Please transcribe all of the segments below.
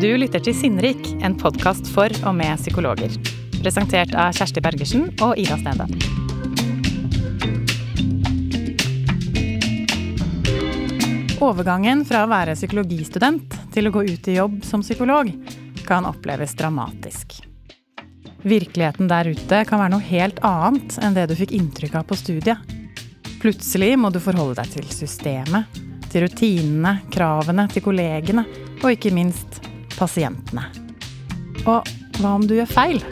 Du lytter til Sinnrik, en podkast for og med psykologer. Presentert av Kjersti Bergersen og Ida Stende. Overgangen fra å være psykologistudent til å gå ut i jobb som psykolog kan oppleves dramatisk. Virkeligheten der ute kan være noe helt annet enn det du fikk inntrykk av på studiet. Plutselig må du forholde deg til systemet, til rutinene, kravene, til kollegene og ikke minst pasientene. Og hva om du gjør feil?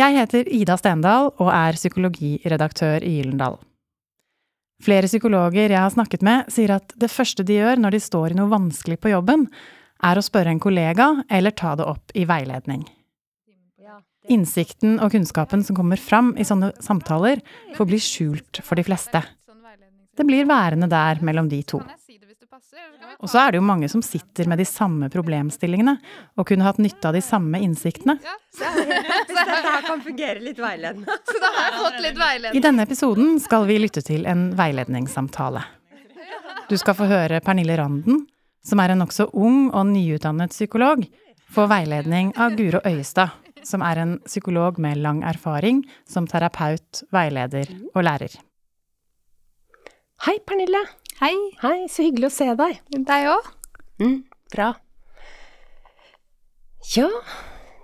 Jeg heter Ida Stendal og er psykologiredaktør i Gyllendal. Flere psykologer jeg har snakket med, sier at det første de gjør når de står i noe vanskelig på jobben, er å spørre en kollega eller ta det opp i veiledning. Innsikten og kunnskapen som kommer fram i sånne samtaler, får bli skjult for de fleste. Det blir værende der mellom de to. Og så er det jo mange som sitter med de samme problemstillingene, og kunne hatt nytte av de samme innsiktene. Så dette her kan fungere litt veiledende. Så da har jeg fått litt veiledning. I denne episoden skal vi lytte til en veiledningssamtale. Du skal få høre Pernille Randen, som er en nokså ung og nyutdannet psykolog, få veiledning av Guro Øyestad, som er en psykolog med lang erfaring som terapeut, veileder og lærer. Hei, Pernille. Hei. Hei, så hyggelig å se deg. Deg òg. Mm, bra. Ja,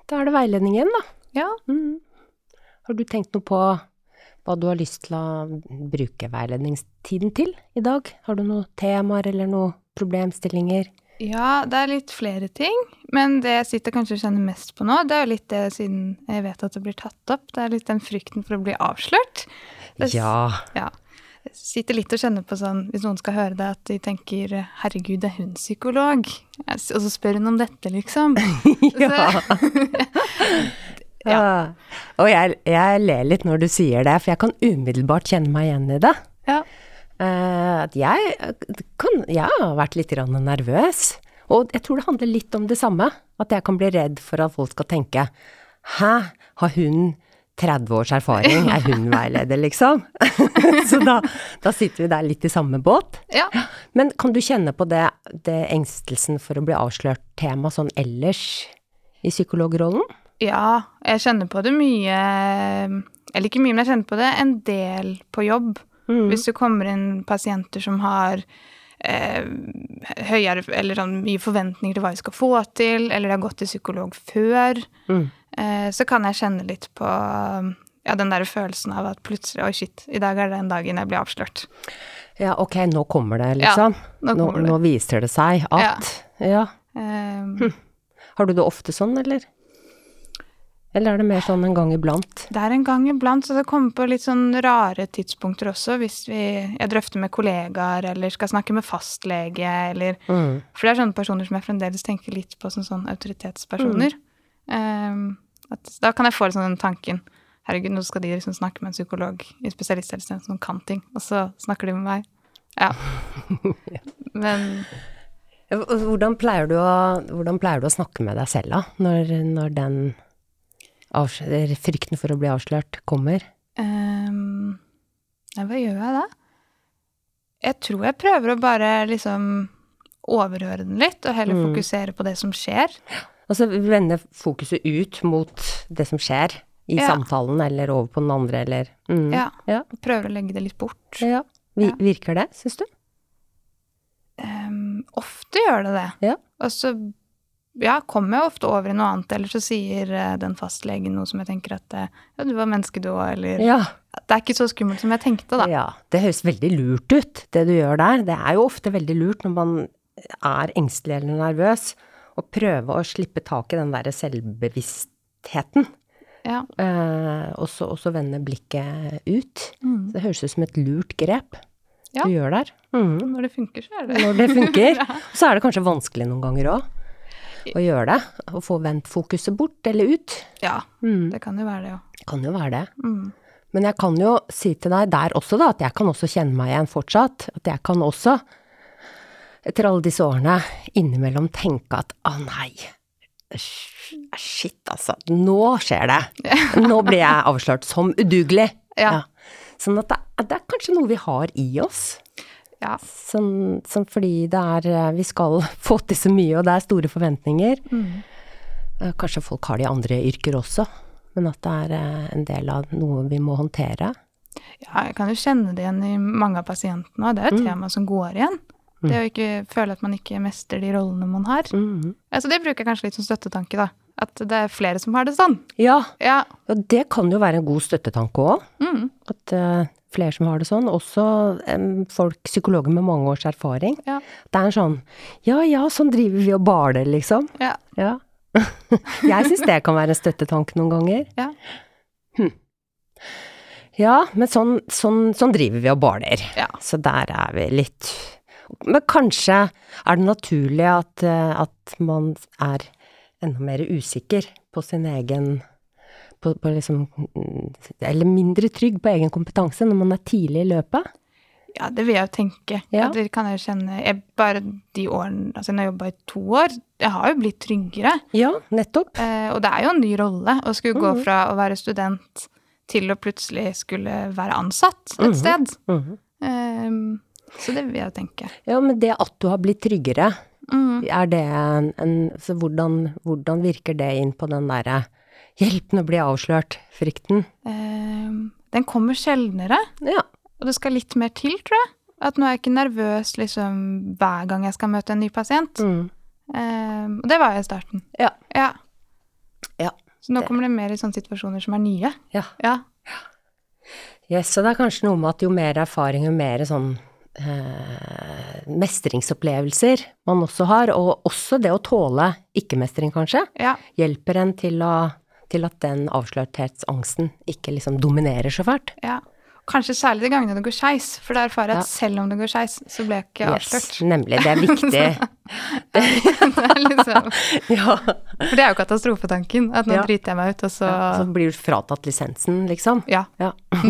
da er det veiledning igjen, da. Ja. Mm. Har du tenkt noe på hva du har lyst til å bruke veiledningstiden til i dag? Har du noen temaer eller noen problemstillinger? Ja, det er litt flere ting. Men det jeg sitter kanskje og kjenner mest på nå, det er jo litt det siden jeg vet at det blir tatt opp. Det er litt den frykten for å bli avslørt. Det, Ja. ja. Sitter litt og kjenner på sånn, hvis noen skal høre det, at de tenker 'herregud, er hun psykolog?' Og så spør hun om dette, liksom. ja. ja. Og jeg, jeg ler litt når du sier det, for jeg kan umiddelbart kjenne meg igjen i det. Ja. Uh, at jeg, kan, jeg har vært litt nervøs. Og jeg tror det handler litt om det samme. At jeg kan bli redd for at folk skal tenke Hæ, har hun 30 års erfaring? Er hun veileder, liksom? Så da, da sitter vi der litt i samme båt. ja. Men kan du kjenne på det, det engstelsen for å bli avslørt tema sånn ellers i psykologrollen? Ja, jeg kjenner på det mye Eller ikke mye, men jeg kjenner på det en del på jobb. Mm. Hvis det kommer inn pasienter som har høyere eller sånn mye forventninger til hva vi skal få til, eller jeg har gått til psykolog før, Mm. eh, så kan jeg kjenne litt på ja, den der følelsen av at plutselig Oi, shit, i dag er det den dagen jeg blir avslørt. Ja, ok, nå kommer det, liksom. nå nå, kommer det. nå viser det seg at Ja. Eh, Har du det ofte sånn, eller? Eller er det mer sånn en gang iblant? Det er en gang iblant, så det kommer på litt sånn rare tidspunkter også, hvis vi, jeg drøfter med kollegaer, eller skal snakke med fastlege, eller Mm. For det er sånne personer som jeg fremdeles tenker litt på som sånn autoritetspersoner. Ehm, at, da kan jeg få sånn den tanken Herregud, nå skal de liksom snakke med en psykolog i spesialisthelsetjenesten som kan ting, og så snakker de med meg. Ja. Men Hvordan pleier, du å, hvordan pleier du å snakke med deg selv, da? Når, når den frykten for å bli avslørt kommer? Nei, hva gjør jeg da? Jeg tror jeg prøver å bare liksom overhøre den litt, og heller Mm. fokusere på det som skjer. Altså vende fokuset ut mot det som skjer i Ja. samtalen, eller over på den andre, eller mm. Ja. Ja. Prøver å legge det litt bort. ja. Vi. Virker det, syns du? Um, ofte gjør det det. Ja. Og så ja, kommer jeg ofte over i noe annet, eller så sier eh, den fastlegen noe som jeg tenker at eh, ja, du var menneske du òg, eller Ja. Det er ikke så skummelt som jeg tenkte, da. Ja, det høres veldig lurt ut, det du gjør der. Det er jo ofte veldig lurt når man er engstelig eller nervøs, å prøve å slippe tak i den derre selvbevisstheten, Ja. eh, og så og så vende blikket ut. Mm. Det høres ut som et lurt grep Ja. du gjør der. Mm. Når det funker, så er det Når det funker. Så er det kanskje vanskelig noen ganger òg å gjøre det. Å få vendt fokuset bort eller ut. Ja, Mm. det kan jo være det òg. Kan jo være det. Mm. Men jeg kan jo si til deg der også, da, at jeg kan også kjenne meg igjen fortsatt. At jeg kan også, etter alle disse årene, innimellom tenke at å nei, shit altså, nå skjer det. Nå blir jeg avslørt som udugelig. Ja. Sånn at det, det er kanskje noe vi har i oss. Ja. Sånn, sånn fordi det er eh, Vi skal få til så mye, og det er store forventninger. Mm. Eh, Kanskje folk har det i andre yrker også, men at det er eh, en del av noe vi må håndtere. Ja, jeg kan jo kjenne det igjen i mange av pasientene, og det er jo et Mm. tema som går igjen. Det å ikke føle at man ikke mestrer de rollene man har. Mm. Altså, det bruker jeg kanskje litt som støttetanke, da. At det er flere som har det sånn. Ja, Ja. og det kan jo være en god støttetanke òg. Mm. At eh, flere som har det sånn. Også um, folk, psykologer med mange års erfaring. Ja. Det er en sånn Ja ja, sånn driver vi og baler, liksom. Ja. Ja. Jeg syns det kan være en støttetanke noen ganger. Ja. Hm. Ja, men sånn, sånn, sånn driver vi og baler. Ja. Så der er vi litt Men kanskje er det naturlig at, eh, at man er enda mer usikker på sin egen på, på liksom mm, Eller mindre trygg på egen kompetanse når man er tidlig i løpet. Ja, det vil jeg jo tenke. Ja. Det kan jeg jo kjenne jeg, Bare de årene Altså, når jeg jobba i to år, jeg har jo blitt tryggere. Ja, nettopp. Eh, og det er jo en ny rolle å skulle gå Mhm. fra å være student til å plutselig skulle være ansatt et Mhm. sted. Mhm. Eh, så det vil jeg jo tenke. Ja, men det at du har blitt tryggere, Mm. er det en, en Så hvordan, hvordan virker det inn på den derre Hjelp, nå blir jeg avslørt, frykten? Eh, den kommer sjeldnere, Ja. og det skal litt mer til, tror jeg. At nå er jeg ikke nervøs liksom hver gang jeg skal møte en ny pasient. Mm. Eh, og det var jeg i starten. Ja. Ja. Ja. Så nå Det- kommer det mer i sånne situasjoner som er nye. ja. Ja. Yes, så det er kanskje noe med at jo mer erfaring, jo mer sånn eh, mestringsopplevelser man også har, og også det å tåle ikke-mestring, kanskje, ja. hjelper en til, å, til at den avslørthetsangsten ikke liksom dominerer så fælt. Ja. Kanskje særlig de gangene det går skeis, for da erfarer jeg at Ja. selv om det går skeis, så ble jeg ikke avslørt. Yes, nemlig. Det er viktig. det er liksom, ja. for det er jo katastrofetanken, at nå Ja. driter jeg meg ut, og så ja. Så blir du fratatt lisensen, liksom. Ja. Ja.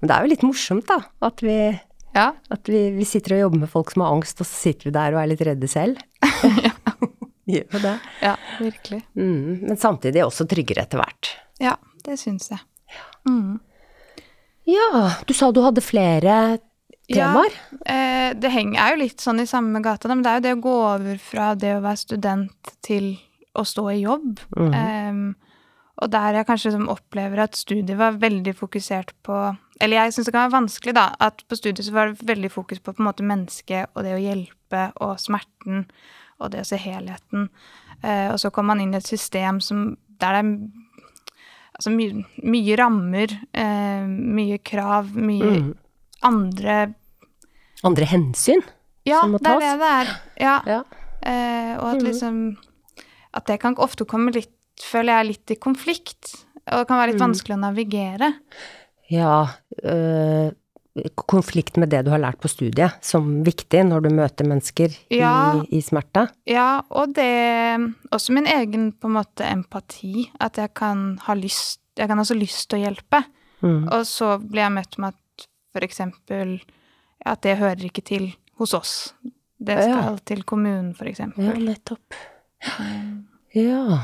Men det er jo litt morsomt, da. At vi Ja. At vi, vi sitter og jobber med folk som har angst, og så sitter vi der og er litt redde selv. Gjør jo det. ja virkelig. Mm, men samtidig også tryggere etter hvert. Ja, det syns jeg. Mm. Ja, du sa du hadde flere temaer. Ja, det henger, er jo litt sånn i samme gata, men det er jo det å gå over fra det å være student til å stå i jobb. Mm. Um, og der jeg kanskje som opplever at studiet var veldig fokusert på Eller jeg syns det kan være vanskelig, da, at på studiet så var det veldig fokus på på en måte mennesket og det å hjelpe og smerten og det å se helheten. Eh, og så kommer man inn i et system som der det er altså mye, mye rammer, eh, mye krav, mye Mm. andre Andre hensyn. Ja, som må det er det det er. Ja. Ja. Eh, og at Mhm. liksom At det kan ofte komme litt, føler jeg, litt i konflikt. Og det kan være litt mm. vanskelig å navigere. Ja, øh, konflikt med det du har lært på studiet, som viktig når du møter mennesker Ja. i, i smerte. Ja, og det Også min egen på en måte empati. At jeg kan ha lyst Jeg kan ha så lyst til å hjelpe. Mm. Og så blir jeg møtt med at for eksempel At det hører ikke til hos oss. Det Ja. skal til kommunen, for eksempel. Ja, nettopp. Ja.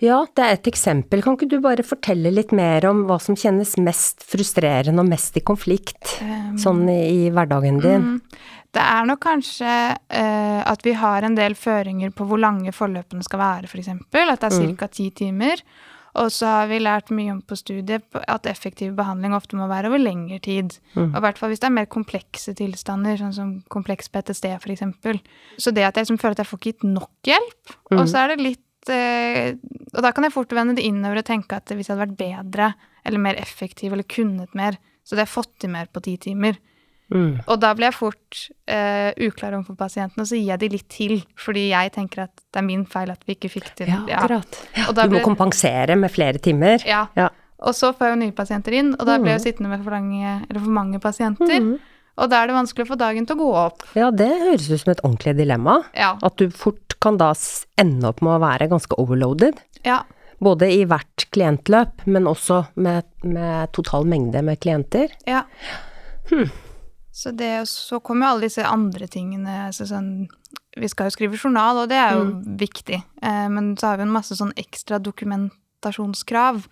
Ja, det er et eksempel. Kan ikke du bare fortelle litt mer om hva som kjennes mest frustrerende og mest i konflikt, Um, sånn i, hverdagen din? Mm. Det er nok kanskje uh, at vi har en del føringer på hvor lange forløpene skal være, f.eks. At det er Mm. ca. ti timer. Og så har vi lært mye om på studiet at effektiv behandling ofte må være over lengre tid. Mm. Og i hvert fall hvis det er mer komplekse tilstander, sånn som kompleks PTSD f.eks. Så det at jeg liksom føler at jeg får ikke gitt nok hjelp, Mm. og så er det litt eh, Og da kan jeg fort vende det innover og tenke at hvis jeg hadde vært bedre eller mer effektiv eller kunnet mer, så hadde jeg fått til mer på ti timer. Mm. Og da blir jeg fort uh, uklar overfor pasienten, og så gir jeg de litt til, fordi jeg tenker at det er min feil at vi ikke fikk til Ja, akkurat. Ja. Du må ble... kompensere med flere timer. Ja. Ja. Og så får jeg jo nye pasienter inn, og da blir jeg jo sittende med for, lange, eller for mange pasienter. Mm. Og da er det vanskelig å få dagen til å gå opp. Ja, det høres ut som et ordentlig dilemma. Ja. At du fort kan da ende opp med å være ganske overloaded. ja. Både i hvert klientløp, men også med, med total mengde med klienter. ja. Hmm. Så det, så kommer jo alle disse andre tingene. så sånn, vi skal jo skrive journal, og det er jo Mm. viktig. Eh, men så har vi en masse sånn ekstra dokumentasjonskrav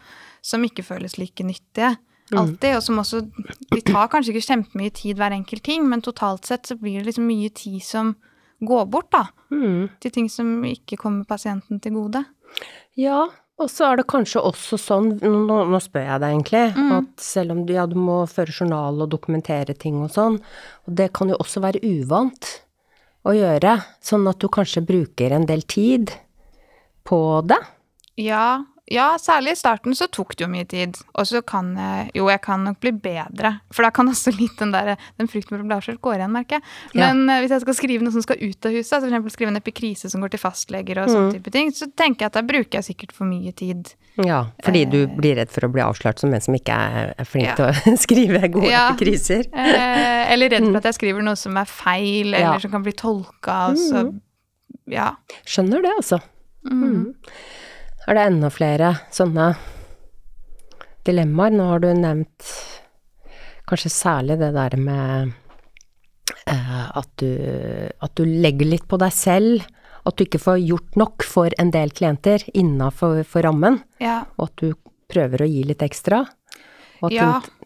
som ikke føles like nyttige. Alltid. Og som også Vi tar kanskje ikke kjempemye tid hver enkelt ting, men totalt sett så blir det liksom mye tid som går bort, da. Mm. Til ting som ikke kommer pasienten til gode. Ja, og så er det kanskje også sånn, nå, nå spør jeg deg egentlig, Mm. at selv om du, ja, du må føre journal og dokumentere ting og sånn, og det kan jo også være uvant å gjøre, sånn at du kanskje bruker en del tid på det. Ja, ja, særlig i starten så tok det jo mye tid. Og så kan jeg Jo, jeg kan nok bli bedre. For da kan også litt den der Den frykten for å bli avslørt går igjen, merker jeg. Men ja. hvis jeg skal skrive noe som skal ut av huset, altså eksempel skrive en epikrise som går til fastleger og Mm. sånne type ting, så tenker jeg at da bruker jeg sikkert for mye tid. Ja, fordi du blir redd for å bli avslørt som en som ikke er, flink Ja. til å skrive gode Ja. epikriser. Eh, eller redd for at jeg skriver noe som er feil, eller som kan bli tolka, og så Ja. Skjønner det, altså. Mm. Er det enda flere sånne dilemmaer? Nå har du nevnt kanskje særlig det der med eh, at, du, at du legger litt på deg selv. At du ikke får gjort nok for en del klienter innafor for rammen. Ja. Og at du prøver å gi litt ekstra. Ja. du,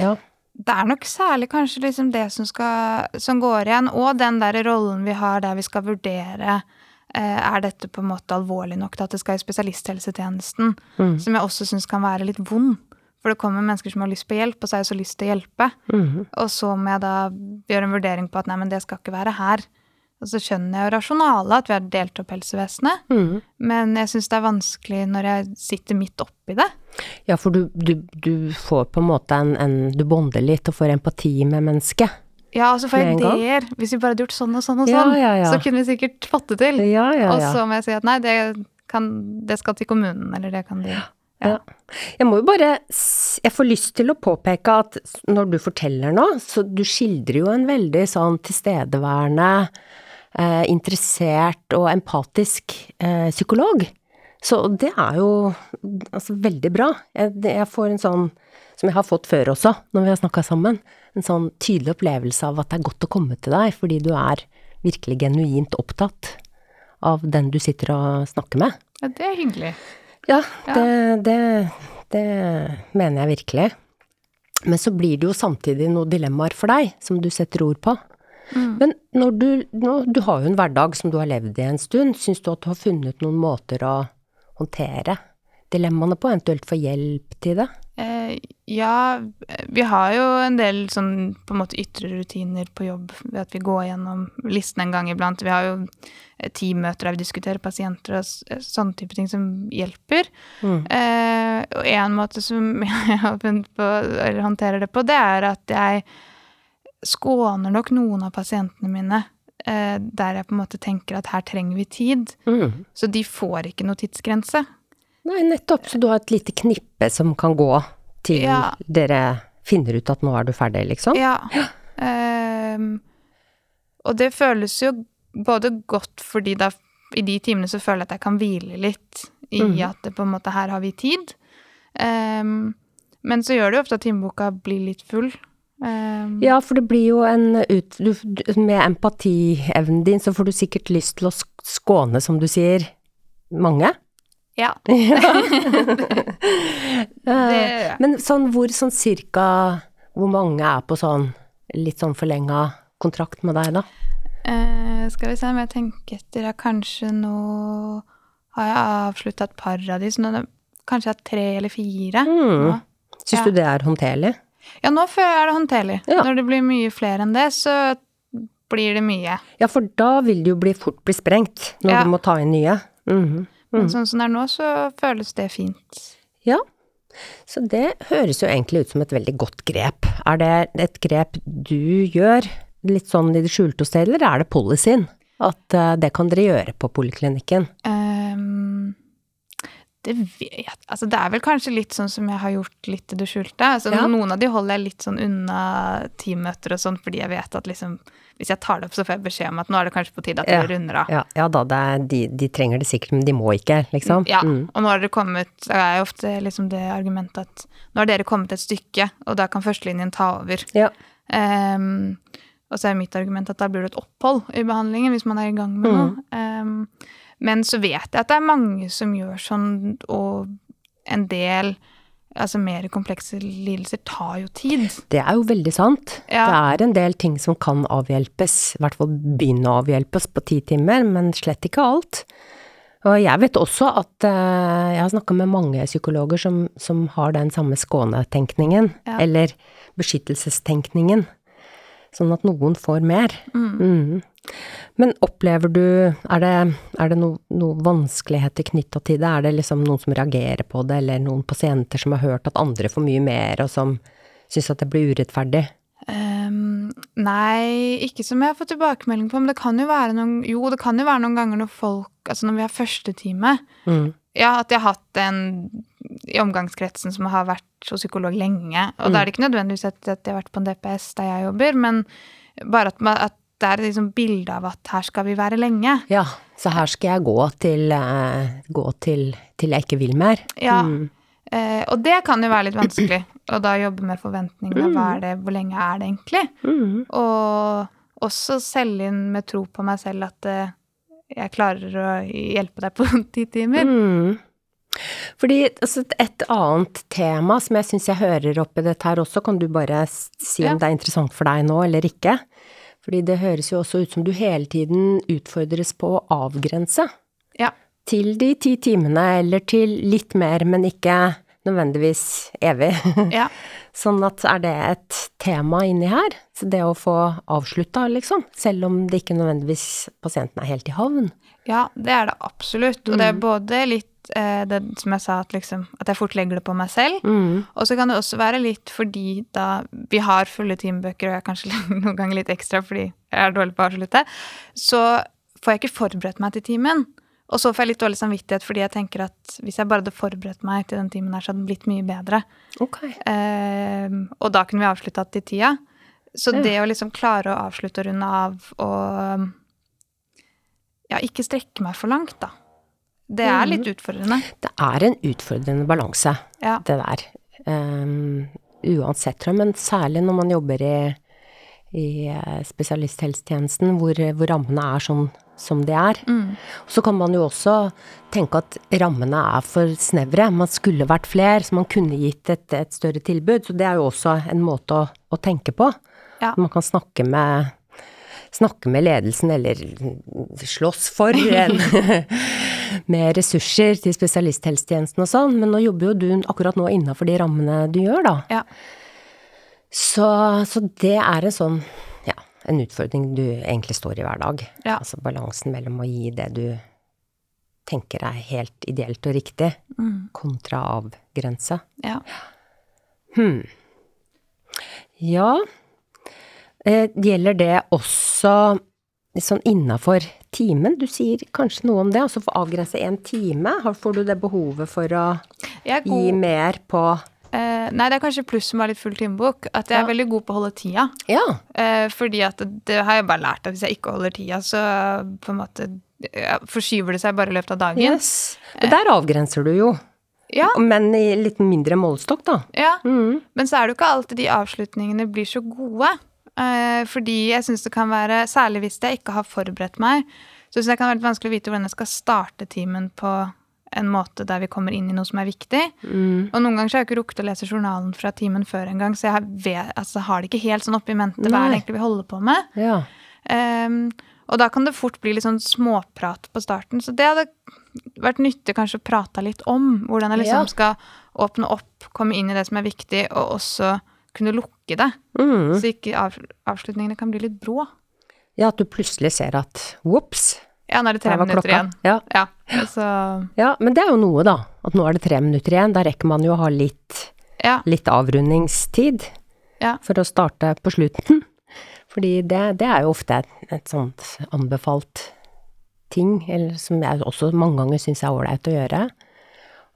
ja. Det er nok særlig kanskje liksom det som, skal, som går igjen, og den der rollen vi har der vi skal vurdere eh, er dette på en måte alvorlig nok til at det skal i spesialisthelsetjenesten, Mm. som jeg også syns kan være litt vond. For det kommer mennesker som har lyst på hjelp, og så har jeg så lyst til å hjelpe. Mm. Og så må jeg da gjøre en vurdering på at nei, men det skal ikke være her. Og så skjønner jeg jo rasjonalet, at vi har delt opp helsevesenet. Mm. Men jeg syns det er vanskelig når jeg sitter midt oppi det. Ja, for du, du, du får på en måte en, en Du bonder litt og får empati med mennesket. Ja, altså gang. ideer. Hvis vi bare hadde gjort sånn og sånn og sånn, ja, ja. så kunne vi sikkert fått det til. Og så må jeg si at nei, det, kan, det skal til kommunen, eller det kan de. Ja. Jeg må jo bare Jeg får lyst til å påpeke at når du forteller nå, så du skildrer jo en veldig sånn tilstedeværende, eh, interessert og empatisk eh, psykolog. Så det er jo altså veldig bra. Jeg, jeg får en sånn, som jeg har fått før også, når vi har snakka sammen, en sånn tydelig opplevelse av at det er godt å komme til deg, fordi du er virkelig genuint opptatt av den du sitter og snakker med. Ja, det er hyggelig. Ja, Ja. Det, det, det mener jeg virkelig. Men så blir det jo samtidig noen dilemmaer for deg, som du setter ord på. Mm. Men når du, når du har jo en hverdag som du har levd i en stund, syns du at du har funnet noen måter å håndtere dilemmaene på, eventuelt få hjelp til det? Eh, ja, vi har jo en del sånn på en måte ytre rutiner på jobb ved at vi går gjennom listen en gang iblant. Vi har jo eh, teammøter der vi diskuterer pasienter og eh, sånne type ting som hjelper. Mm. Eh, og en måte som jeg har funnet på, eller håndterer det på, det er at jeg skåner nok noen av pasientene mine eh, der jeg på en måte tenker at her trenger vi tid. Mm. Så de får ikke noe tidsgrense. Nei, nettopp. Så du har et lite knippe som kan gå til Ja. dere finner ut at nå er du ferdig, liksom? Ja. Um, og det føles jo både godt fordi da i de timene så føler jeg at jeg kan hvile litt i mm. at det på en måte her har vi tid. Um, men så gjør det jo ofte at timeboka blir litt full. Um, Ja, for det blir jo en ut... Du, med empatievnen din, så får du sikkert lyst til å skåne, som du sier, mange. Ja. Eh, Det- Men sånn hvor sånn cirka Hvor mange er på sånn litt sånn forlenga kontrakt med deg, da? Eh, skal vi se om jeg tenker etter. Jeg kanskje nå har jeg avslutta et par av de, så nå er det kanskje jeg har tre eller fire. Mm. Syns Ja. du det er håndterlig? Ja, nå er det håndterlig. Ja. Når det blir mye flere enn det, så blir det mye. Ja, for da vil det jo bli fort bli sprengt, når Ja. du må ta inn nye. Mhm. Men sånn som det er nå, så føles det fint. Ja, så det høres jo egentlig ut som et veldig godt grep. Er det et grep du gjør litt sånn i det skjulte hos deg, eller er det policyen? At eh, det kan dere gjøre på poliklinikken? Um, det vet Altså, det er vel kanskje litt sånn som jeg har gjort litt i det skjulte. Altså, Ja. Noen av de holder jeg litt sånn unna teammøter og sånn, fordi jeg vet at liksom Hvis jeg tar det opp, så får jeg beskjed om at nå er det kanskje på tide at dere runder av. Ja, ja da, det er, de, de trenger det sikkert, men de må ikke, liksom. Ja, Mm. og nå har dere kommet Det er jo ofte liksom det argumentet at nå har dere kommet et stykke, og da kan førstelinjen ta over. Ja. Um, og så er mitt argument at da blir det et opphold i behandlingen hvis man er i gang med noe. Um, men så vet jeg at det er mange som gjør sånn, og en del altså mer komplekse lidelser tar jo tid. Det er jo veldig sant. Ja. Det er en del ting som kan avhjelpes, i hvert fall begynne å avhjelpes på ti timer, men slett ikke alt. Og jeg vet også at uh, jeg har snakka med mange psykologer som, som har den samme skånetenkningen, Ja. eller beskyttelsestenkningen, sånn at noen får mer. Mm. Men opplever du, er det, er det noen noe vanskeligheter knytta til det? Er det liksom noen som reagerer på det, eller noen pasienter som har hørt at andre får mye mer, og som syns at det blir urettferdig? Um, nei, ikke som jeg har fått tilbakemelding på, men det kan jo være noen Jo, det kan jo være noen ganger når folk Altså når vi har første time. Mm. Ja, at jeg har hatt en i omgangskretsen som har vært hos psykolog lenge. Og da er det ikke nødvendigvis at, at jeg har vært på en DPS der jeg jobber, men bare at, man, at det er liksom bilde av at her skal vi være lenge. Ja, så her skal jeg gå til, eh, gå til, til jeg ikke vil mer. Ja. Mm. Eh, og det kan jo være litt vanskelig. Og da jobbe med forventningene. Hva er det, hvor lenge er det egentlig? Mm. Og også selge inn med tro på meg selv at eh, jeg klarer å hjelpe deg på ti timer. Mm. Fordi altså, et annet tema som jeg syns jeg hører oppi dette her også, kan du bare si om Ja. det er interessant for deg nå eller ikke? Fordi det høres jo også ut som du hele tiden utfordres på å avgrense. Ja. Til de ti timene, eller til litt mer, men ikke nødvendigvis evig. Ja. Sånn at er det et tema inni her? Så det å få avslutta, liksom? Selv om det ikke nødvendigvis pasienten er helt i havn? Ja, det er det absolutt. Og det er både litt det som jeg sa, at, liksom, at jeg fort legger det på meg selv. Mm. Og så kan det også være litt fordi da vi har fulle timebøker, og jeg kanskje noen ganger litt ekstra fordi jeg er dårlig på å avslutte, så får jeg ikke forberedt meg til timen. Og så får jeg litt dårlig samvittighet fordi jeg tenker at hvis jeg bare hadde forberedt meg til den timen her, så hadde den blitt mye bedre. Okay. Eh, og da kunne vi avslutta til tida. Så Ja. det å liksom klare å avslutte og runde av og ja, ikke strekke meg for langt, da. Det er litt utfordrende. Det er en utfordrende balanse, Ja. det der. Um, uansett, men særlig når man jobber i, i eh, spesialisthelsetjenesten, hvor, hvor rammene er sånn som de er. Mm. Så kan man jo også tenke at rammene er for snevre. Man skulle vært flere, så man kunne gitt et, et større tilbud. Så det er jo også en måte å, å tenke på. Ja. Man kan snakke med, snakke med ledelsen, eller slåss for en, med ressurser til spesialisthelsetjenesten og sånn, men nå jobber jo du akkurat nå innafor de rammene du gjør, da. Ja. Så, så det er en sånn, ja, en utfordring du egentlig står i hver dag. Ja. Altså balansen mellom å gi det du tenker er helt ideelt og riktig, Mm. kontra avgrense. ja. Hmm. Ja, gjelder det også sånn innafor timen? Du sier kanskje noe om det, altså for å avgrense en time. Får du det behovet for å er gi mer på Uh, Nei, det er kanskje pluss å ha litt full timebok. At jeg er veldig god på å holde tida. Ja. Uh, fordi at det, det har jeg bare lært at hvis jeg ikke holder tida, så på en måte ja, forskyver det seg bare i løpet av dagen. Yes. Men der avgrenser du jo, Ja, men i litt mindre målestokk, da. ja. Mm. Men så er det jo ikke alltid de avslutningene blir så gode. Eh, fordi jeg syns det kan være, særlig hvis jeg ikke har forberedt meg, så syns jeg det kan være litt vanskelig å vite hvordan jeg skal starte timen på en måte der vi kommer inn i noe som er viktig. Mm. Og noen ganger så har jeg ikke rukket å lese journalen fra timen før engang, så jeg vet, altså, har det ikke helt sånn oppi mente hva er det egentlig vi holder på med. Ja. Um, og da kan det fort bli litt sånn småprat på starten. Så det hadde vært nyttig kanskje å prate litt om. Hvordan jeg liksom Ja. skal åpne opp, komme inn i det som er viktig, og også kunne lukke det. Mm. Så ikke av, avslutningene kan bli litt brå. ja, at du plutselig ser at whoops, Ja, nå er det tre minutter klokka. igjen. Ja. Ja, altså. ja, men det er jo noe, da. At nå er det tre minutter igjen. Da rekker man jo å ha litt ja. litt avrundingstid Ja. for å starte på slutten. Fordi det, det er jo ofte et, et sånt anbefalt ting, eller som jeg også mange ganger syns er ålreit å gjøre.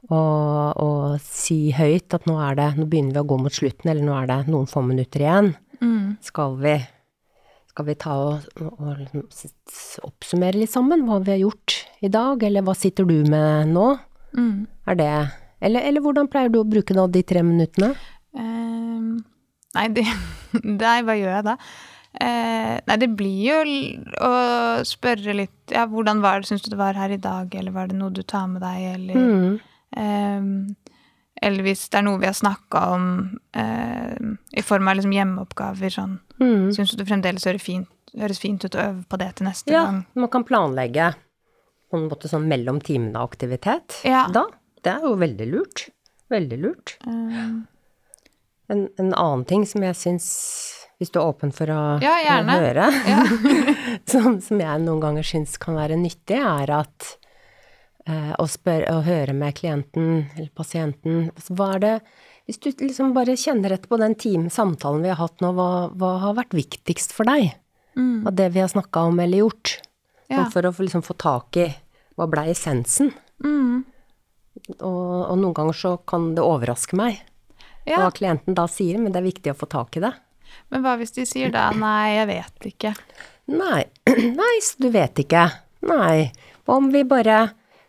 Og, og si høyt at nå er det, nå begynner vi å gå mot slutten, eller nå er det noen få minutter igjen. Mm. Skal vi, skal vi ta og, og oppsummere litt sammen hva vi har gjort i dag, eller hva sitter du med nå? Mm. Er det Eller, eller hvordan pleier du å bruke da de tre minuttene? Uh, nei, det, nei, hva gjør jeg da? Uh, nei, det blir jo å spørre litt Ja, hvordan var det, syns du det var her i dag, eller var det noe du tar med deg, eller Mm. Ehm, eller hvis det er noe vi har snakka om eh, i form av liksom hjemmeoppgaver, sånn Mm. Syns du det fremdeles høres fint, høres fint ut å øve på det til neste Ja, gang? man kan planlegge på en måte sånn mellom timene-aktivitet. Ja. Da. Det er jo veldig lurt. Veldig lurt. Eh, En, en annen ting som jeg syns, hvis du er åpen for å, Ja, å høre, ja. som, som jeg noen ganger syns kan være nyttig, er at eh, å spørre å høre med klienten eller pasienten altså, Hva er det Hvis du liksom bare kjenner etter på den time, samtalen vi har hatt nå, hva, hva har vært viktigst for deg Mm. av det vi har snakka om eller gjort? Ja. Sånn for å liksom få tak i hva blei essensen. Mm. Og, og noen ganger så kan det overraske meg ja. hva klienten da sier, men det er viktig å få tak i det. Men hva hvis de sier da nei, jeg vet ikke? Nei, nei, du vet ikke. Nei. Hva om vi bare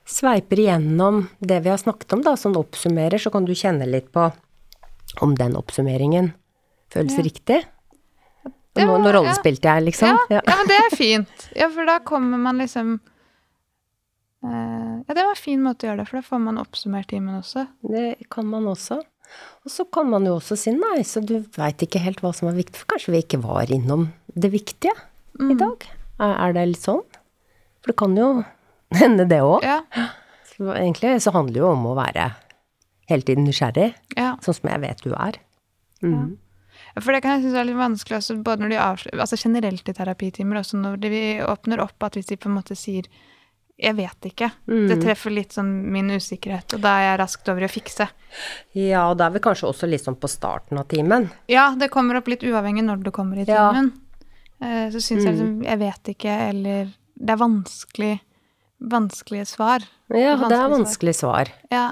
sveiper igjennom det vi har snakket om, da, sånn oppsummerer, så kan du kjenne litt på om den oppsummeringen føles Ja. riktig. Nå, var- nå rollespilte jeg, liksom. Ja, ja, men det er fint. Ja, for da kommer man liksom eh, Ja, det var en fin måte å gjøre det, for da får man oppsummert timen også. Det kan man også. Og så kan man jo også si nei, så du veit ikke helt hva som er viktig, for kanskje vi ikke var innom det viktige i dag. Er det litt sånn? For det kan jo hende det òg. Ja, Egentlig så handler det jo om å være hele tiden nysgjerrig, ja. sånn som jeg vet du er. Mm. For det kan jeg synes er litt vanskelig også, både når de avslører, altså generelt i terapitimer, også når de, vi åpner opp at hvis de på en måte sier jeg vet ikke. Det treffer litt sånn min usikkerhet, og da er jeg raskt over i å fikse. Ja, og da er vi kanskje også litt sånn på starten av timen. Ja, det kommer opp litt uavhengig når du kommer i timen. Ja. Så syns jeg liksom jeg vet ikke, eller det er vanskelig Vanskelige svar. Ja, det er vanskelige vanskelig svar. Ja.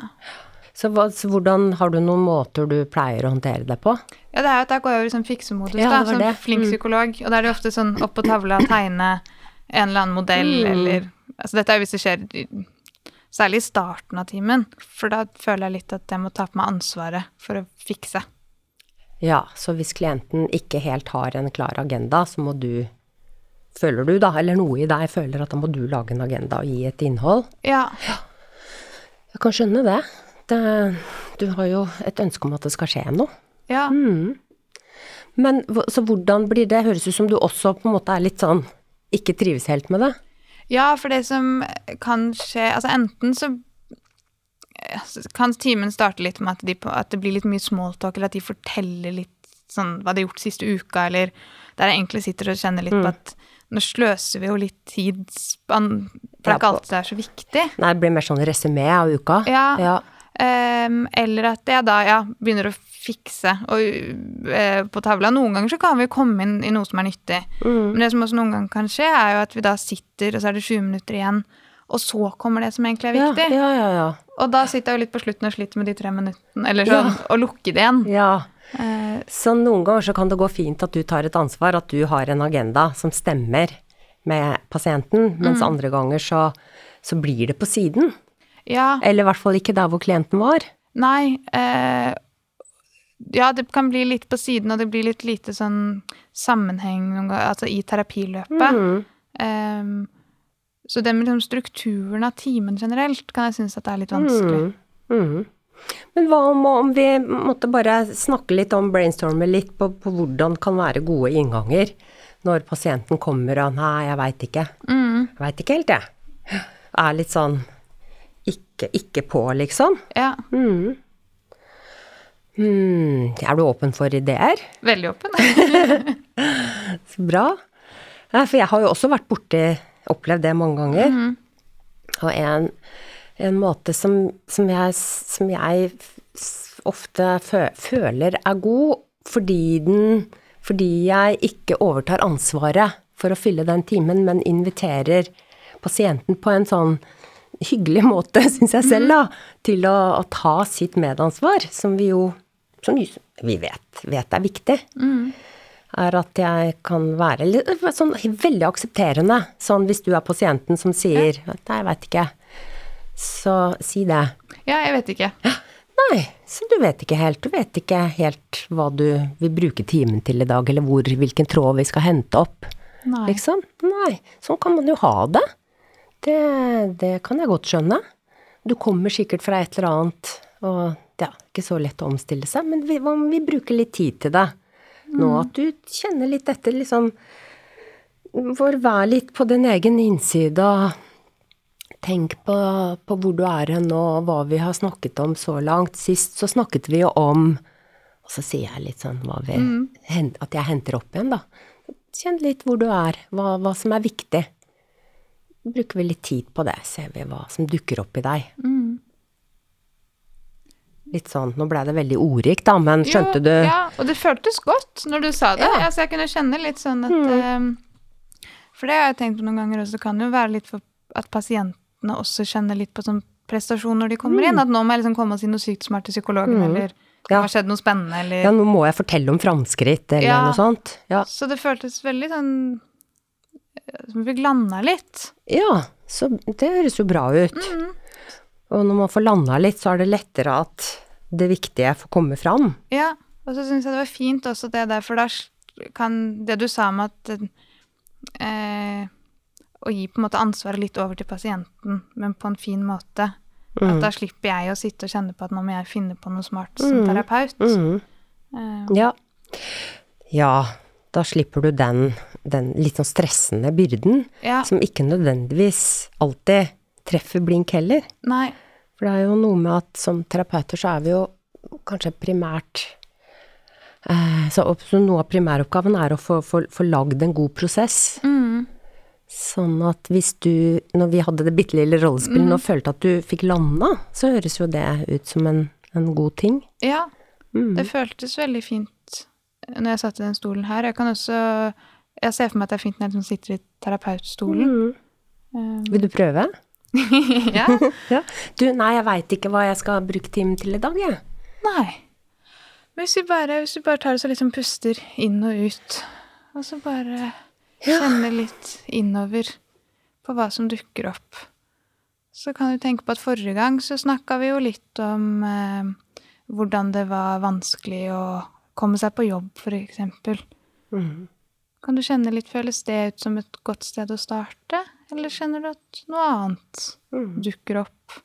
Så, hva, så hvordan har du noen måter du pleier å håndtere det på? Ja, det er jo at jeg går over i sånn fiksemodus, Ja, da, som det. flink Mm. psykolog. Og da er det ofte sånn opp på tavla tegne en eller annen modell, Mm. eller Altså dette er jo hvis det skjer særlig i starten av timen, for da føler jeg litt at jeg må ta på meg ansvaret for å fikse. Ja, så hvis klienten ikke helt har en klar agenda, så må du Føler du, da, eller noe i deg føler at da må du lage en agenda og gi et innhold? Ja. Jeg kan skjønne det. det du har jo et ønske om at det skal skje noe. Ja. Mm. Men så hvordan blir det? Høres ut som du også på en måte er litt sånn ikke trives helt med det. Ja, for det som kan skje Altså enten så kan timen starte litt med at, de, at det blir litt mye smalltalk, eller at de forteller litt sånn hva de har gjort siste uka, eller der jeg egentlig sitter og kjenner litt Mm. på at nå sløser vi jo litt tid For det er ikke alltid det er så viktig. Nei, det blir mer sånn resymé av uka. Ja. ja. Um, eller at jeg da ja, begynner å fikse og, uh, på tavla. Noen ganger så kan vi komme inn i noe som er nyttig. Mm. Men det som også noen ganger kan skje, er jo at vi da sitter, og så er det 20 minutter igjen, og så kommer det som egentlig er viktig. ja, ja, ja. Og da sitter jeg jo litt på slutten og sliter med de tre minuttene, eller sånn, og lukker det igjen. ja. Eh, Så noen ganger så kan det gå fint at du tar et ansvar, at du har en agenda som stemmer med pasienten, mens Mm. andre ganger så, så blir det på siden. ja, Eller i hvert fall ikke der hvor klienten var. nei eh, Ja, det kan bli litt på siden, og det blir litt lite sånn sammenheng ganger, altså i terapiløpet. Mm. Ehm, så det med liksom strukturen av timen generelt kan jeg synes at det er litt vanskelig. Mm. Mhm. Men hva om, om vi måtte bare snakke litt om, brainstorme litt på, på hvordan kan være gode innganger når pasienten kommer og 'nei, jeg veit ikke'. Mm, Jeg veit ikke helt, jeg. Er litt sånn ikke, ikke på, liksom. ja, Mm. Hmm, er du åpen for ideer? veldig åpen. Så bra. Ja, for jeg har jo også vært borti, opplevd det mange ganger. Mhm. Og en, en måte som, som, jeg, som jeg ofte føler er god, fordi den Fordi jeg ikke overtar ansvaret for å fylle den timen, men inviterer pasienten på en sånn hyggelig måte, syns jeg selv, da, til å, å ta sitt medansvar, som vi jo som vi vet, vet er viktig. Er at jeg kan være sånn veldig aksepterende. Sånn hvis du er pasienten som sier 'nei, jeg veit ikke', så si det. Ja, jeg vet ikke. Nei, så du vet ikke helt. Du vet ikke helt hva du vil bruke timen til i dag, eller hvor, hvilken tråd vi skal hente opp. Nei. Liksom? Nei, sånn kan man jo ha det. Det, det kan jeg godt skjønne. Du kommer sikkert fra et eller annet, og det ja, ikke så lett å omstille seg, men vi, om vi bruker litt tid til det? Nå at du kjenner litt etter, liksom vær litt på din egen innside og tenk på, på hvor du er hen nå, og hva vi har snakket om så langt. Sist så snakket vi jo om Og så sier jeg litt sånn vi, hen- at jeg henter opp igjen, da. Kjenn litt hvor du er, hva, hva som er viktig. Bruker vi litt tid på det, ser vi hva som dukker opp i deg. Litt sånn, nå ble det veldig ordrikt da, men skjønte jo, du? Ja, og det føltes godt når du sa det. Ja. Mm. Altså, jeg kunne kjenne litt sånn at eh, For det har jeg tenkt på noen ganger også, det kan jo være litt for at pasientene også kjenner litt på sånn prestasjon når de kommer Mm. inn. At nå må jeg liksom komme og si noe sykt smart til psykologen, eller det har skjedd noe spennende, eller Ja, nå må jeg fortelle om framskritt, eller Ja. noe sånt. Ja. Så det føltes veldig sånn eh, Som vi fikk landa litt. ja, så det høres jo bra ut. Mm. Og når man får landa litt, så er det lettere at det viktige får komme fram. Ja, og så syns jeg det var fint også det der, for da kan det du sa om at eh, Å gi på en måte ansvaret litt over til pasienten, men på en fin måte. Mm. At da slipper jeg å sitte og kjenne på at nå må jeg finne på noe smart som terapeut. Mm. Uh. Ja. Ja, da slipper du den, den litt sånn stressende byrden, ja, som ikke nødvendigvis alltid treffer blink heller. nei. For det er jo noe med at som terapeuter så er vi jo kanskje primært eh, så, så noe av primæroppgaven er å få, få, få lagd en god prosess. Mm, Sånn at hvis du, når vi hadde det bitte lille rollespillet, og følte at du fikk landa, så høres jo det ut som en, en god ting. Ja, Mm. det føltes veldig fint når jeg satt i den stolen her. Jeg kan også Jeg ser for meg at det er fint når jeg liksom sitter i terapeutstolen. Mm. Vil du prøve? ja. Ja. Du, nei, jeg veit ikke hva jeg skal bruke timen til i dag, jeg. Nei. Men hvis vi bare, hvis vi bare tar oss og liksom puster inn og ut, og så bare kjenner litt innover på hva som dukker opp, så kan du tenke på at forrige gang så snakka vi jo litt om eh, hvordan det var vanskelig å komme seg på jobb, eksempel. Mm. Kan du kjenne litt, føles det ut som et godt sted å starte, eller kjenner du at noe annet Mm. dukker opp?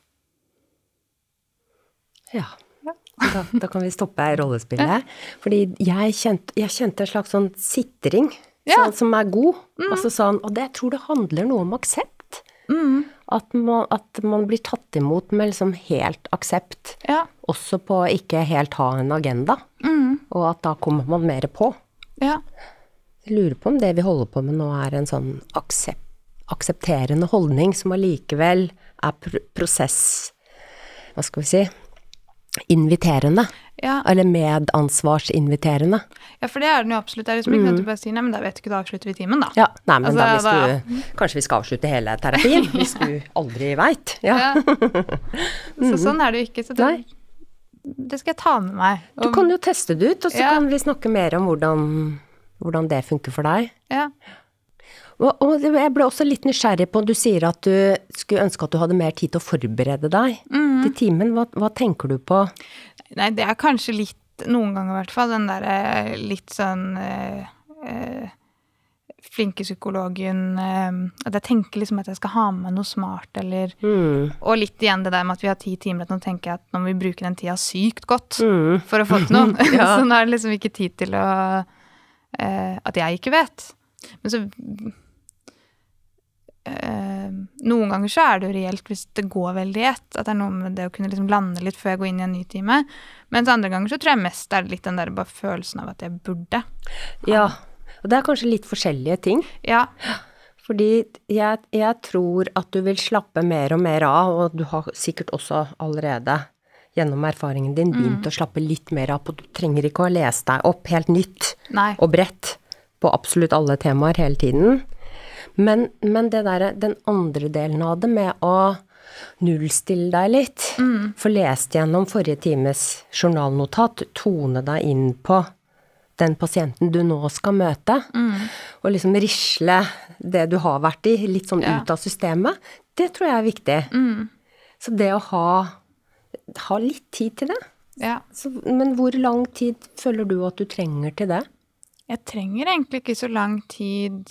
Ja. Da, da kan vi stoppe rollespillet. Fordi jeg kjente, jeg kjente en slags sånn sitring Ja. sånn, som er god. Altså sånn, og det, jeg tror det handler noe om aksept. Mm. At man, at man blir tatt imot med liksom helt aksept. Ja. Også på å ikke helt ha en agenda. Mm. Og at da kommer man mer på. Ja. Jeg lurer på om det vi holder på med nå er en sånn aksept, aksepterende holdning som allikevel er pr prosess Hva skal vi si inviterende. Ja. Eller medansvarsinviterende. Ja, for det er den jo absolutt. Det er liksom ikke noe at du bare sier nei, men da vet du ikke, da avslutter vi timen, da. Ja, nei, men Altså, da hvis du Kanskje vi skal avslutte hele terapien, hvis du aldri veit. Ja. Ja. Så sånn er det jo ikke. Så det, det skal jeg ta med meg. Du kan jo teste det ut, og så Ja. kan vi snakke mer om hvordan, hvordan det funker for deg. ja. Og, og jeg ble også litt nysgjerrig på, du sier at du skulle ønske at du hadde mer tid til å forberede deg mm. til timen. Hva, hva tenker du på? Nei, det er kanskje litt, noen ganger i hvert fall, den derre litt sånn øh, øh, flinke psykologen eh, At jeg tenker liksom at jeg skal ha med meg noe smart, eller Mm. Og litt igjen det der med at vi har ti timer, at nå tenker jeg at nå må vi bruke den tida sykt godt Mm. for å få til noe. Ja. så nå er det liksom ikke tid til å eh, At jeg ikke vet. Men så eh, Noen ganger så er det jo reelt hvis det går veldig i ett. At det er noe med det å kunne liksom lande litt før jeg går inn i en ny time. Mens andre ganger så tror jeg mest er det litt den der bare følelsen av at jeg burde. Ja, og det er kanskje litt forskjellige ting. Ja. Fordi jeg, jeg tror at du vil slappe mer og mer av, og du har sikkert også allerede gjennom erfaringen din begynt å slappe litt mer av på Du trenger ikke å lese deg opp helt nytt Nei. og bredt på absolutt alle temaer hele tiden. Men, men det derre, den andre delen av det med å nullstille deg litt, få lest gjennom forrige times journalnotat, tone deg inn på den pasienten du nå skal møte, og liksom risle det du har vært i, litt sånn Ja. ut av systemet, det tror jeg er viktig. Så det å ha, ha litt tid til det. ja. Så, men hvor lang tid føler du at du trenger til det? Jeg trenger egentlig ikke så lang tid.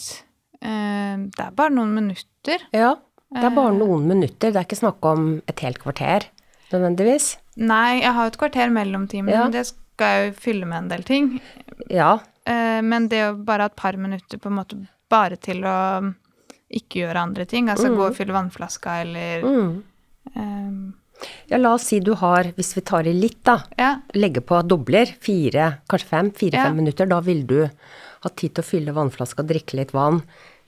Eh, det er bare noen minutter. Ja, det er bare noen minutter, det er ikke snakk om et helt kvarter nødvendigvis. Nei, jeg har et kvarter mellom timene, Ja. men det skal jeg jo fylle med en del ting. Ja. Eh, Men det å bare ha et par minutter på en måte bare til å ikke gjøre andre ting, altså gå og fylle vannflaska eller Mm. eh, ja, la oss si du har, hvis vi tar i litt, da, Ja. legge på dobler, fire, kanskje fem, fire-fem Ja. minutter, da vil du ha tid til å fylle vannflaska, drikke litt vann,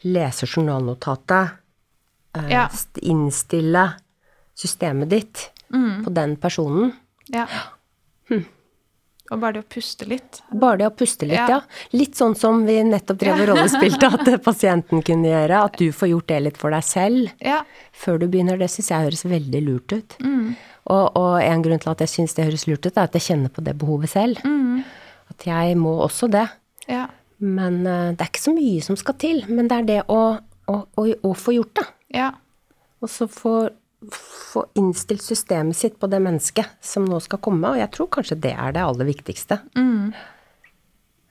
lese journalnotatet, eh, Ja. innstille systemet ditt Mm. på den personen. ja. Og bare det å puste litt. Bare det å puste litt, ja. Ja. Litt sånn som vi nettopp drev og rollespilte, at pasienten kunne gjøre. At du får gjort det litt for deg selv Ja. før du begynner. Det syns jeg høres veldig lurt ut. Mm. Og, og en grunn til at jeg syns det høres lurt ut, er at jeg kjenner på det behovet selv. Mm. At jeg må også det. Ja. Men eh, det er ikke så mye som skal til. Men det er det å, å, å, å få gjort det. Ja. Og så få, få innstilt systemet sitt på det mennesket som nå skal komme. Og jeg tror kanskje det er det aller viktigste. Mm.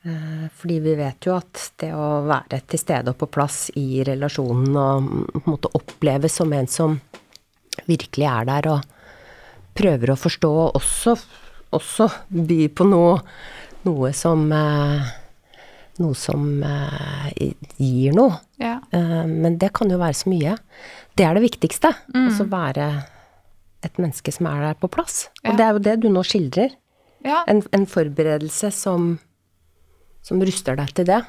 Eh, Fordi vi vet jo at det å være til stede og på plass i relasjonen og på en måte oppleves som en som virkelig er der og prøver å forstå, og også, også by på noe, noe som eh, Noe som eh, gir noe. Ja. Eh, Men det kan jo være så mye. Det er det viktigste. Altså være et menneske som er der på plass. Og det er jo det du nå skildrer. Ja. En, en forberedelse som, som ruster deg til det.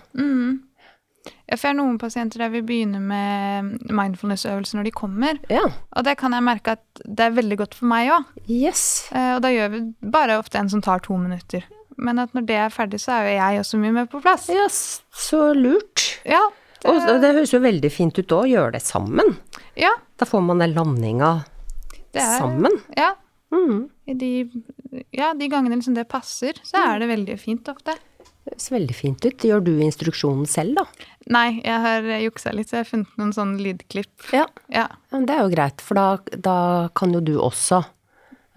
Ja, for jeg har noen pasienter der vi begynner med mindfulness-øvelser når de kommer. Ja. Og det kan jeg merke at det er veldig godt for meg òg. Yes. Og da gjør vi bare ofte en som tar to minutter. Men at når det er ferdig, så er jo jeg også mye mer på plass. Ja, så lurt. Ja. Og og det høres jo veldig fint ut òg, gjøre det sammen. Ja. Da får man den landinga er, sammen. Ja. Mm. I de, ja, de gangene liksom det passer, så er det veldig fint ofte. Det høres veldig fint ut. Gjør du instruksjonen selv, da? Nei, jeg har juksa litt, så jeg har funnet noen sånne lydklipp. Ja. Ja. men det er jo greit, for da, da kan jo du også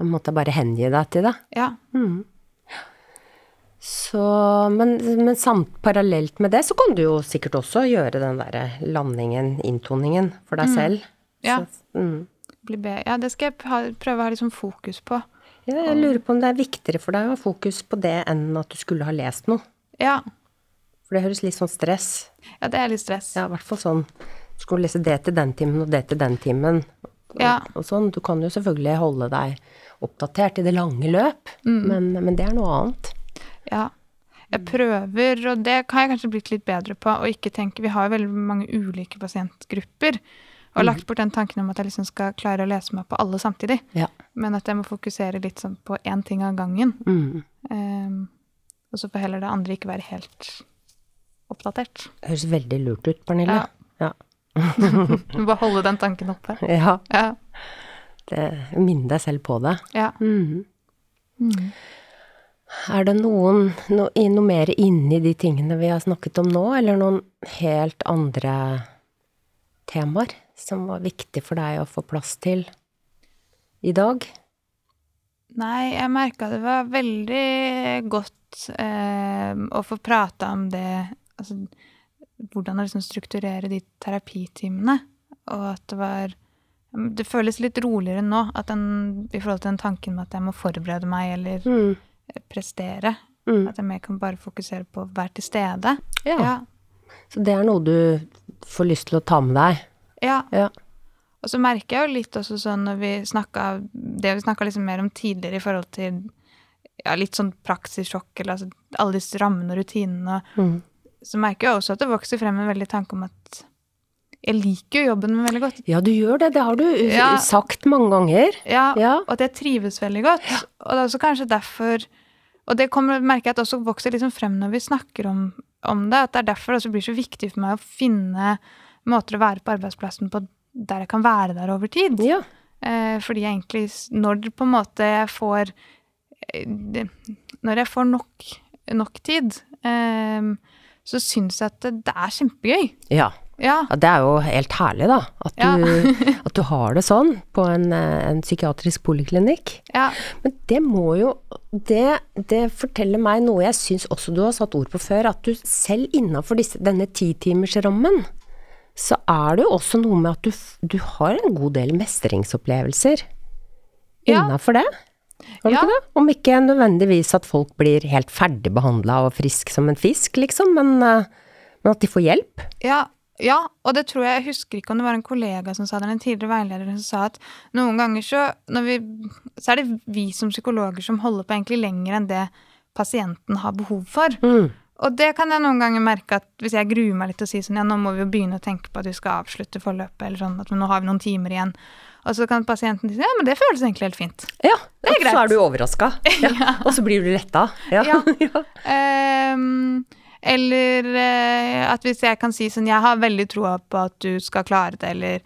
måte bare hengi deg til det. ja. Så, men, men samt parallelt med det, så kan du jo sikkert også gjøre den derre landingen, inntoningen, for deg selv. Ja. Så, mm. Ja, det skal jeg prøve å ha litt sånn fokus på. ja, jeg lurer på om det er viktigere for deg å ha fokus på det enn at du skulle ha lest noe. Ja. For det høres litt sånn stress. ja, det er litt stress. Ja, i hvert fall sånn Du skulle lese det til den timen og det til den timen. Og, Ja. og sånn. Du kan jo selvfølgelig holde deg oppdatert i det lange løp, Mm. men, men det er noe annet. Ja. Jeg prøver, og det har jeg kanskje blitt litt bedre på, å ikke tenke Vi har jo veldig mange ulike pasientgrupper. Og har lagt bort den tanken om at jeg liksom skal klare å lese meg på alle samtidig. Ja. Men at jeg må fokusere litt sånn på én ting av gangen. Mm. Um, og så får heller det andre ikke være helt oppdatert. Det høres veldig lurt ut, Pernille. Ja. Må bare holde den tanken oppe. ja. Ja. Minne deg selv på det. ja. Mm. Er det noen, no, noe mer inni de tingene vi har snakket om nå, eller noen helt andre temaer som var viktig for deg å få plass til i dag? Nei, jeg merka det var veldig godt eh, å få prata om det Altså hvordan å liksom strukturere de terapitimene. Og at det var Det føles litt roligere nå at den, i forhold til den tanken med at jeg må forberede meg eller Mm. Prestere. Mm. At jeg mer kan bare fokusere på å være til stede. Ja. Ja. Så det er noe du får lyst til å ta med deg? ja. Ja. Og så merker jeg jo litt også sånn når vi snakka Det vi snakka liksom mer om tidligere i forhold til ja, litt sånn praksissjokk, eller altså alle disse rammene og rutinene, Mm. så merker jeg også at det vokser frem en veldig tanke om at jeg liker jo jobben min veldig godt. Ja, du gjør det. Det har du uh, Ja. sagt mange ganger. Ja, Ja. Og at jeg trives veldig godt. Og det er også kanskje derfor Og det kommer, merker jeg at også vokser liksom frem når vi snakker om, om det, at det er derfor det også blir så viktig for meg å finne måter å være på arbeidsplassen på der jeg kan være der over tid. Ja. Eh, fordi jeg egentlig, når på en måte jeg får eh, Når jeg får nok, nok tid, eh, så syns jeg at det, det er kjempegøy. ja. Ja. Ja, det er jo helt herlig, da. At du, Ja. at du har det sånn på en, eh, en psykiatrisk poliklinikk. ja. Men det må jo Det, det forteller meg noe jeg syns også du har satt ord på før, at du selv innafor denne titimersrammen, så er det jo også noe med at du, du har en god del mestringsopplevelser innafor det. Har du ikke det? Om ikke nødvendigvis at folk blir helt ferdigbehandla og frisk som en fisk, liksom, men, eh, men at de får hjelp. Ja, ja, og det tror jeg Jeg husker ikke om det var en kollega som sa det, eller en tidligere veileder som sa at noen ganger så, vi, så er det vi som psykologer som holder på egentlig lenger enn det pasienten har behov for. Mm. Og det kan jeg noen ganger merke at hvis jeg gruer meg litt og sier sånn ja, nå må vi jo begynne å tenke på at vi skal avslutte forløpet, eller sånn at nå har vi noen timer igjen. Og så kan pasienten si ja, men det føles egentlig helt fint. Ja, Det er og så er du overraska. Ja. Og så blir du letta. Ja. Ja. ja. Eller eh, at hvis jeg kan si sånn Jeg har veldig troa på at du skal klare det, eller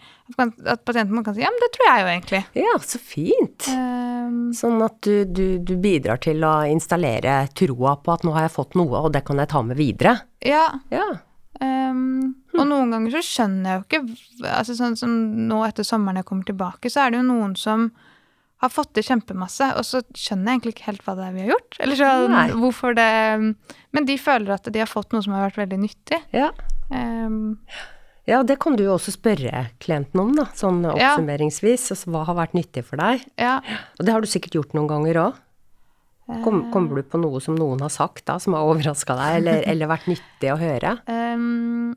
at pasienten kan si Ja, men det tror jeg jo egentlig. Ja, så fint. Um, Sånn at du, du, du bidrar til å installere troa på at nå har jeg fått noe, og det kan jeg ta med videre. ja. Ja. Um, og noen ganger så skjønner jeg jo ikke altså Sånn som nå etter sommeren jeg kommer tilbake, så er det jo noen som har fått til kjempemasse, og så skjønner jeg egentlig ikke helt hva det er vi har gjort. Eller så, hvorfor det Men de føler at de har fått noe som har vært veldig nyttig. Ja. Um, ja, det kan du jo også spørre klienten om, da, sånn Ja. oppsummeringsvis. Altså, hva har vært nyttig for deg? ja. Og det har du sikkert gjort noen ganger òg. Kom, kommer du på noe som noen har sagt da, som har overraska deg, eller, eller vært nyttig å høre? Um,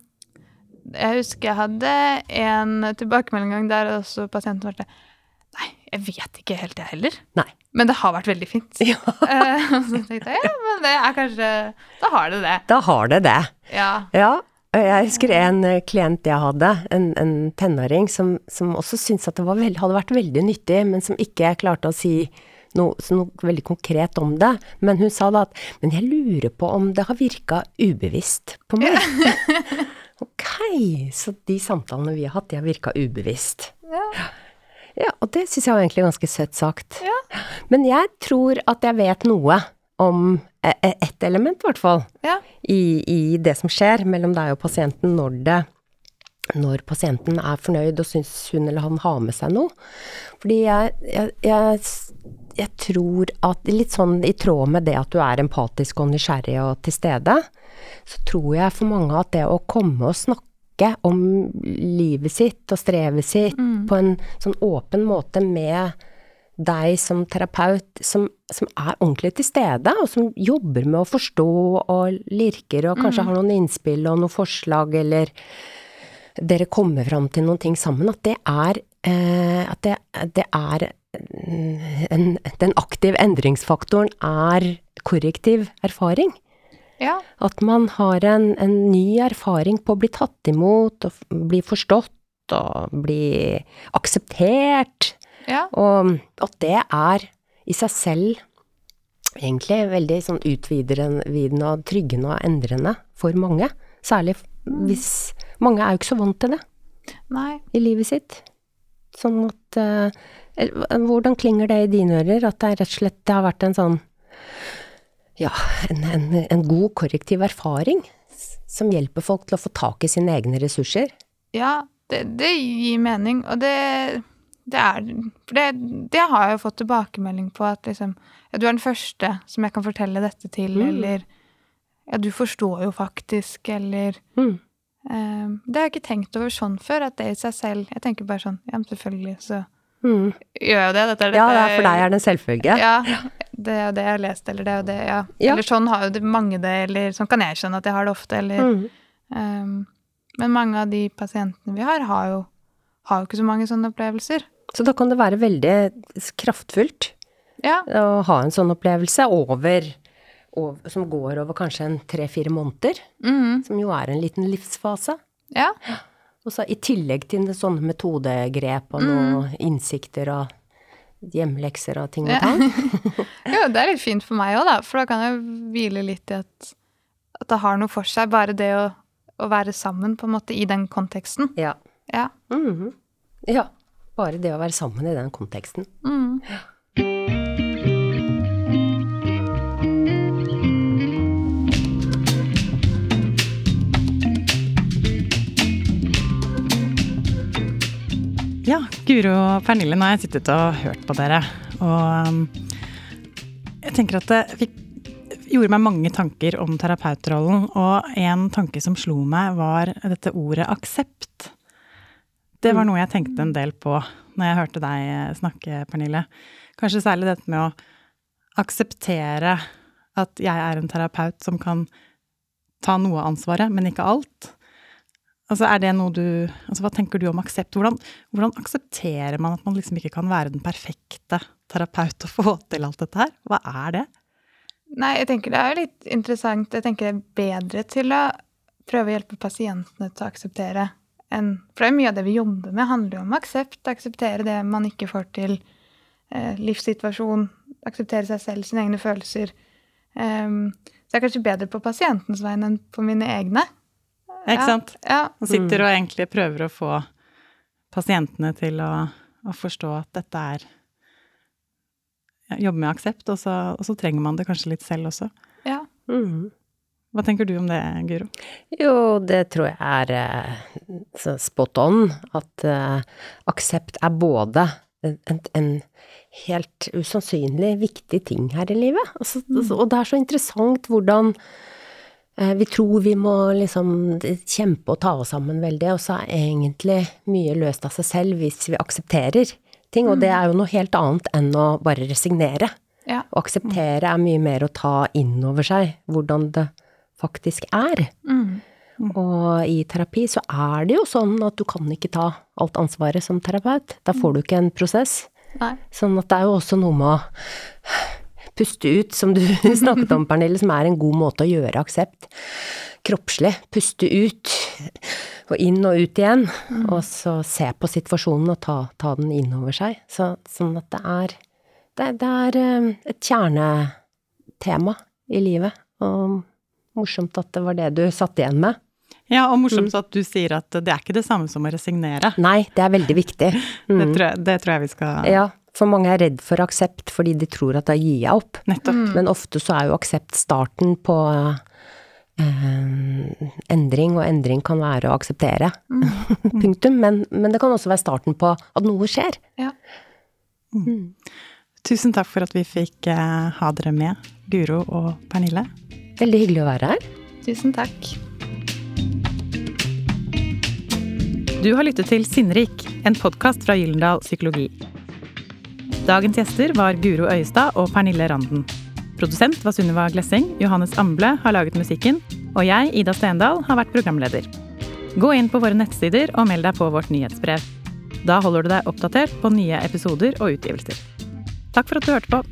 jeg husker jeg hadde en tilbakemelding en gang der også pasienten var Nei, jeg vet ikke helt, jeg heller. Nei. Men det har vært veldig fint. Ja. Eh, så tenkte jeg ja, men det er kanskje Da har det det. Da har det det. Ja. Ja. Jeg husker en eh, klient jeg hadde, en, en tenåring, som, som også syntes at det var veld, hadde vært veldig nyttig, men som ikke klarte å si noe, noe veldig konkret om det. Men hun sa da at Men jeg lurer på om det har virka ubevisst på meg. ok, så de samtalene vi har hatt, de har virka ubevisst. Ja. Ja, og det syns jeg var egentlig ganske søtt sagt. Ja. Men jeg tror at jeg vet noe om eh, eh, ett element, i hvert fall, ja. i, i det som skjer mellom deg og pasienten når det når pasienten er fornøyd og syns hun eller han har med seg noe. Fordi jeg, jeg, jeg, jeg tror at litt sånn i tråd med det at du er empatisk og nysgjerrig og til stede, så tror jeg for mange at det å komme og snakke om livet sitt og strevet sitt på en sånn åpen måte med deg som terapeut, som, som er ordentlig til stede, og som jobber med å forstå og lirker og kanskje har noen innspill og noen forslag, eller dere kommer fram til noen ting sammen, at det er, eh, at det, det er mm, en, Den aktive endringsfaktoren er korrektiv erfaring. Ja. At man har en, en ny erfaring på å bli tatt imot, og bli forstått og bli akseptert. ja. Og at det er i seg selv egentlig veldig sånn utvidende og tryggende og endrende for mange. Særlig f- hvis mange er jo ikke så vant til det Nei. i livet sitt. Sånn at eh, Hvordan klinger det i dine ører? At det er rett og slett det har vært en sånn Ja, en, en, en god korrektiv erfaring som hjelper folk til å få tak i sine egne ressurser. Ja, det, det gir mening, og det, det er For det, det har jeg jo fått tilbakemelding på, at liksom Ja, du er den første som jeg kan fortelle dette til, Mm. eller Ja, du forstår jo faktisk, eller Mm. eh, Det har jeg ikke tenkt over sånn før, at det i seg selv Jeg tenker bare sånn Ja, men selvfølgelig så Mm. gjør jeg jo det. Dette dette, Ja, det for deg er det en selvfølge. Ja, det er det jeg har lest, eller det og det, ja. Ja. Eller sånn har jo mange det, eller sånn kan jeg skjønne at jeg har det ofte, eller Mm. um, Men mange av de pasientene vi har, har jo, har jo ikke så mange sånne opplevelser. Så da kan det være veldig kraftfullt Ja. å ha en sånn opplevelse over, over som går over kanskje en tre-fire måneder, mm. som jo er en liten livsfase. ja. Og så i tillegg til sånne metodegrep og noen innsikter og hjemlekser og ting og Ja. tang. Jo, det er litt fint for meg òg, da. For da kan jeg hvile litt i at, at det har noe for seg. Bare det å, å være sammen, på en måte, i den konteksten. Ja. Ja. Mhm. ja. Bare det å være sammen i den konteksten. Mm. Ja, Guro og Pernille, nå har jeg sittet og hørt på dere. Og um, jeg tenker at det fikk, gjorde meg mange tanker om terapeutrollen. Og en tanke som slo meg, var dette ordet aksept. Det var noe jeg tenkte en del på når jeg hørte deg snakke, Pernille. kanskje særlig dette med å akseptere at jeg er en terapeut som kan ta noe av ansvaret, men ikke alt. Altså, er det noe du Altså, hva tenker du om aksept? Hvordan, hvordan aksepterer man at man liksom ikke kan være den perfekte terapeut og få til alt dette her? Hva er det? Nei, jeg tenker det er litt interessant. Jeg tenker det er bedre til å prøve å hjelpe pasientene til å akseptere enn For det er mye av det vi jobber med, handler jo om aksept. Akseptere det man ikke får til. Eh, livssituasjon. Akseptere seg selv, sine egne følelser. Um, så jeg er kanskje bedre på pasientens vegne enn på mine egne. Ikke Ja, sant? Ja. Man sitter og egentlig prøver å få pasientene til å, å forstå at dette er ja, Jobbe med aksept, og så, og så trenger man det kanskje litt selv også. ja. Mm. Hva tenker du om det, Guro? Jo, det tror jeg er eh, så spot on. At eh, aksept er både en, en, helt usannsynlig viktig ting her i livet. Altså, mm. og det er så interessant hvordan vi tror vi må liksom kjempe og ta oss sammen veldig, og så er egentlig mye løst av seg selv hvis vi aksepterer ting. Og det er jo noe helt annet enn å bare resignere. ja. Å akseptere er mye mer å ta inn over seg hvordan det faktisk er. Mm. Og i terapi så er det jo sånn at du kan ikke ta alt ansvaret som terapeut. Da får du ikke en prosess. Nei. Sånn at det er jo også noe med å puste ut, som du snakket om, Pernille, som er en god måte å gjøre aksept kroppslig. Puste ut, og inn og ut igjen. Og så se på situasjonen og ta, ta den inn over seg. Så, sånn at det er det, det er eh, et kjernetema i livet. Og morsomt at det var det du satt igjen med. Ja, og morsomt at du sier at det er ikke det samme som å resignere. Nei, det er veldig viktig. Det, Mm. tror jeg, det tror jeg vi skal Ja, for mange er redd for aksept fordi de tror at da gir jeg opp. Nettopp. Men ofte så er jo aksept starten på eh, endring, og endring kan være å akseptere. Punktum. Men, men det kan også være starten på at noe skjer. Ja. Tusen takk for at vi fikk eh, ha dere med, Guro og Pernille. Veldig hyggelig å være her. Tusen takk. Du har lyttet til Sinnrik, en podkast fra Gyllendal Psykologi. Dagens gjester var Guro Øyestad og Pernille Randen. Produsent var Sunniva Glessing, Johannes Amble har laget musikken, og jeg, Ida Stendal, har vært programleder. Gå inn på våre nettsider og meld deg på vårt nyhetsbrev. Da holder du deg oppdatert på nye episoder og utgivelser. Takk for at du hørte på.